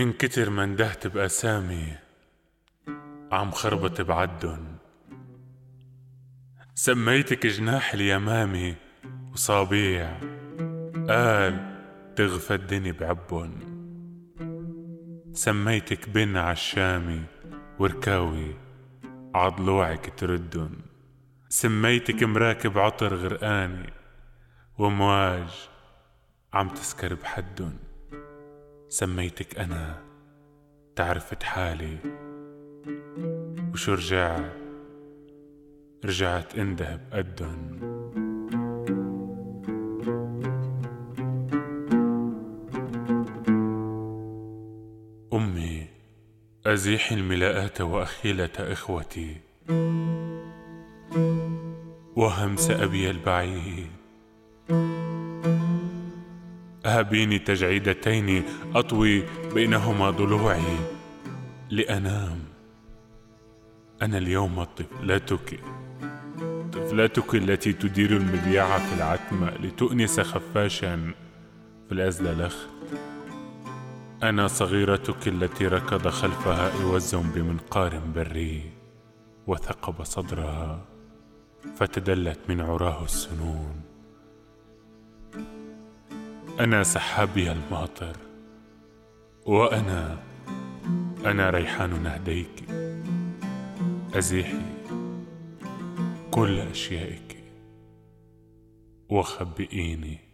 من كتر ما اندهت بأسامي عم خربط بعدن سميتك جناح اليمامي وصابيع قال تغفى الدني بعبن سميتك بن عالشامي وركاوي عضلوعك تردن سميتك مراكب عطر غرقاني ومواج عم تسكر بحدن سميتك أنا تعرفت حالي. وشو رجعت رجعت انده بقدن أمي أزيح الملاءات وأخيلة إخوتي. وهمس أبي البعيد أهبيني تجعيدتين أطوي بينهما ضلوعي لأنام. أنا اليوم طفلتك طفلتك التي تدير المذياع في العتمة لتؤنس خفاشا في الأزللخ أنا صغيرتك التي ركض خلفها إوز بمنقار بري وثقب صدرها فتدلت من عراه السنون. أنا سحابي الماطر وأنا أنا ريحان نهديك أزيحي كل أشيائك وخبئيني.